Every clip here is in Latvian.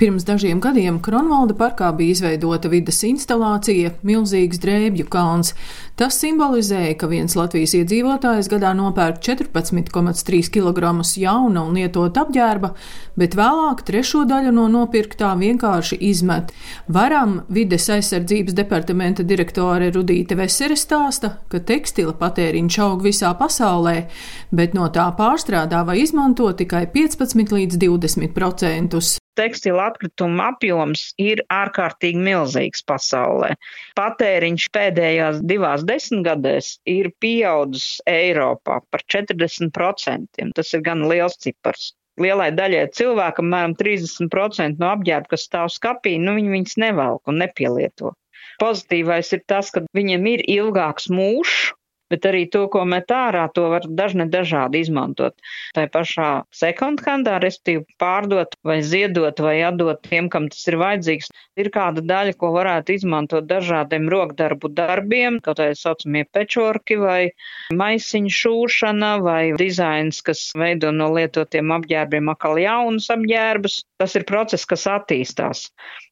Pirms dažiem gadiem Kronvalda parkā bija izveidota vidas instalācija - milzīgs drēbju kalns. Tas simbolizēja, ka viens Latvijas iedzīvotājs gadā nopērk 14,3 kg jauna un lietota apģērba, bet vēlāk trešo daļu no nopirktā vienkārši izmet. Varam vides aizsardzības departamenta direktore Rudīte Vesere stāsta, ka tekstila patēriņš aug visā pasaulē, bet no tā pārstrādā vai izmanto tikai 15 līdz 20 procentus tekstila atkrituma apjoms ir ārkārtīgi milzīgs pasaulē. Patēriņš pēdējās divās desmitgadēs ir pieaudzis Eiropā par 40%. Tas ir gan liels cipars. Lielai daļai cilvēkam, apmēram 30% no apģērba, kas stāv skapī, nu viņi viņus nevelk un nepielieto. Pozitīvais ir tas, ka viņiem ir ilgāks mūžs, bet arī to, ko met ārā, to var dažne dažādi izmantot. Tā pašā second handā, respektīvi pārdot vai ziedot vai atdot tiem, kam tas ir vajadzīgs. Ir kāda daļa, ko varētu izmantot dažādiem rokdarbu darbiem, kaut vai saucamie pečorki vai maisiņu šūšana vai dizains, kas veido no lietotiem apģērbiem atkal jaunus apģērbus. Tas ir process, kas attīstās.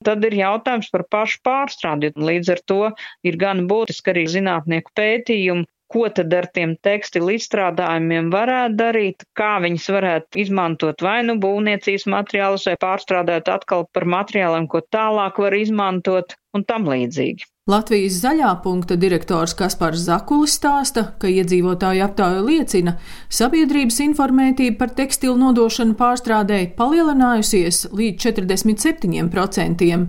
Tad ir jautājums par pašu pārstrādi. Līdz ar to ir gan būtiski arī zinātnieku pētījumi, ko tad ar tiem tekstilu izstrādājumiem varētu darīt, kā viņus varētu izmantot vai nu būvniecības materiālus vai pārstrādāt atkal par materiāliem, ko tālāk var izmantot un tam līdzīgi. Latvijas zaļā punkta direktors Kaspars Zakulis stāsta, ka iedzīvotāju aptāja liecina, sabiedrības informētība par tekstilu nodošanu pārstrādēji palielinājusies līdz 47%.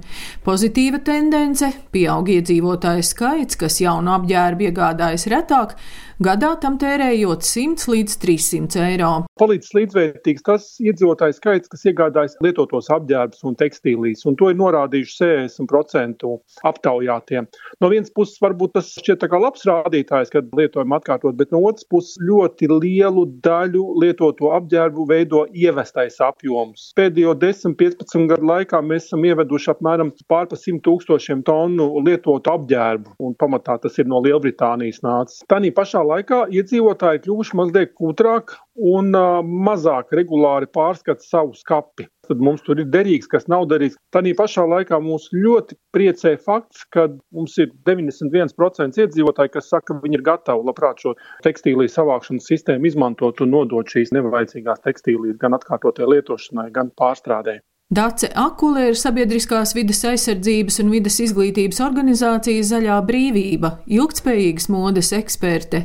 Pozitīva tendence - pieaug iedzīvotāju skaits, kas jaunu apģērbu iegādājas retāk, gadā tam tērējot 100 līdz 300 eiro. Palīdz līdzvērtīgs tas iedzīvotāju skaits, kas iegādājas lietotos apģērbus un tekstīlīs, un to ir norādījuši 60% aptaujātiem. No vienas puses, varbūt tas šķiet kā labs rādītājs, kad lietojam atkārtot, bet no otras puses ļoti lielu daļu lietoto apģērbu veido ievestais apjoms. Pēdējo 10-15 gadu laikā mēs esam ieveduši apmēram pār pa 100 tūkstošiem tonu lietotu apģērbu, un pamatā tas ir no Lielbritānijas nācis. Tanī pašā laikā iedzīvotāji kļuvuši mazliet kutrāk un uh, mazāk regulāri pārskata savu skapi. Tad mums tur ir derīgs, kas nav derīgs. Tanī pašā laikā mūs ļoti priecē fakts, ka mums ir 91% iedzīvotāji, kas saka, ka viņi ir gatavi labprāt šo tekstīliju savākšanas sistēmu izmantot un nodot šīs nevajadzīgās tekstīlijas gan atkārtotai lietošanai, gan pārstrādē. Dace Akule ir sabiedriskās vides aizsardzības un vides izglītības organizācijas Zaļā brīvība, ilgtspējīgas modes eksperte.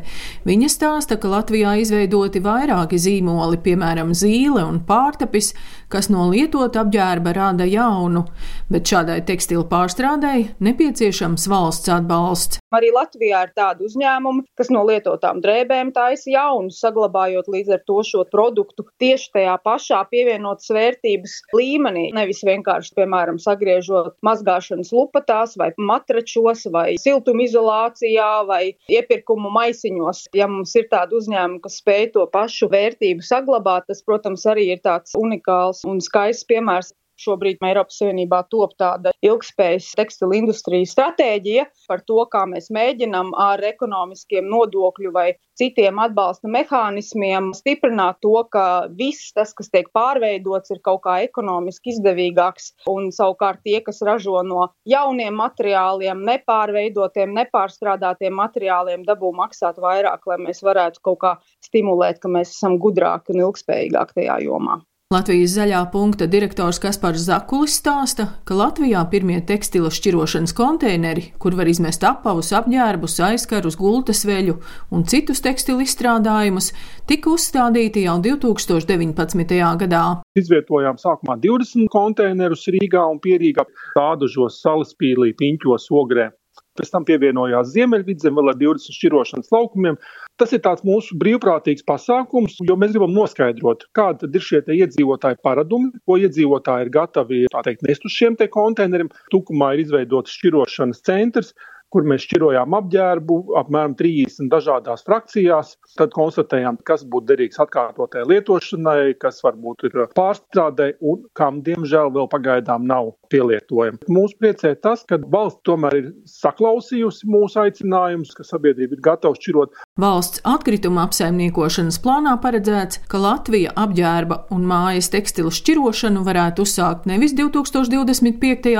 Viņa stāsta, ka Latvijā izveidoti vairāki zīmoli, piemēram, zīle un pārtapis, kas no lietot apģērba rada jaunu, bet šādai tekstilu pārstrādēji nepieciešams valsts atbalsts. Arī Latvijā ir tādi uzņēmumi, kas no lietotām drēbēm taisa jaunu, saglabājot līdz ar to šo produktu tieši tajā pašā pievienotas vērtības līmenī. Nevis vienkārši, piemēram, sagriežot mazgāšanas lupatās vai matračos vai siltumizolācijā vai iepirkumu maisiņos. Ja mums ir tādi uzņēmumi, kas spēj to pašu vērtību saglabāt, tas, protams, arī ir tāds unikāls un skaists piemērs. Šobrīd Eiropas Savienībā top tāda ilgspējas tekstilu industrijas stratēģija par to, kā mēs mēģinam ar ekonomiskiem nodokļu vai citiem atbalsta mehānismiem stiprināt to, ka viss tas, kas tiek pārveidots, ir kaut kā ekonomiski izdevīgāks. Un savukārt tie, kas ražo no jauniem materiāliem, nepārveidotiem, nepārstrādātiem materiāliem, dabū maksāt vairāk, lai mēs varētu kaut kā stimulēt, ka mēs esam gudrāki un ilgspējīgāki tajā jomā. Latvijas zaļā punkta direktors Kaspars Zakulis stāsta, ka Latvijā pirmie tekstila šķirošanas konteineri, kur var izmest apavus, apģērbus, aizkarus, gultas veļu un citus tekstilu izstrādājumus, tika uzstādīti jau 2019. gadā. Izvietojām sākumā 20 konteinerus Rīgā un Pierīgā, Tādužos, Salaspīlī, Piņķos, Ogrē. Pēc tam pievienojās Ziemeļvidzem vēl ar 20 šķirošanas laukumiem. Tas ir mūsu brīvprātīgs pasākums, jo mēs gribam noskaidrot, kāda ir šie iedzīvotāji paradumi, ko iedzīvotāji ir gatavi teikt, nest uz šiem konteineriem. Tukumā ir izveidots šķirošanas centrs, kur mēs šķirojām apģērbu apmēram 30 dažādās frakcijās. Tad konstatējām, kas būtu derīgs atkārtotai lietošanai, kas varbūt ir pārstrādē un kam, diemžēl, vēl pagaidām nav pielietojami. Mūsu priecē tas, ka valsts tomēr ir saklausījusi mūsu aicinājumus, ka sabiedrība ir gatava šķirot. Valsts atkrituma apsaimniekošanas plānā paredzēts, ka Latvija apģērba un mājas tekstilu šķirošanu varētu uzsākt nevis 2025.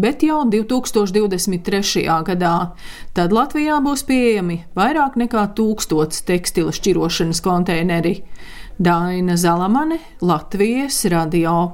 bet jau 2023. Gadā. Tad Latvijā būs pieejami vairāk nekā tūkstots tekstila šķirošanas konteineri. Daina Zalamane, Latvijas radio.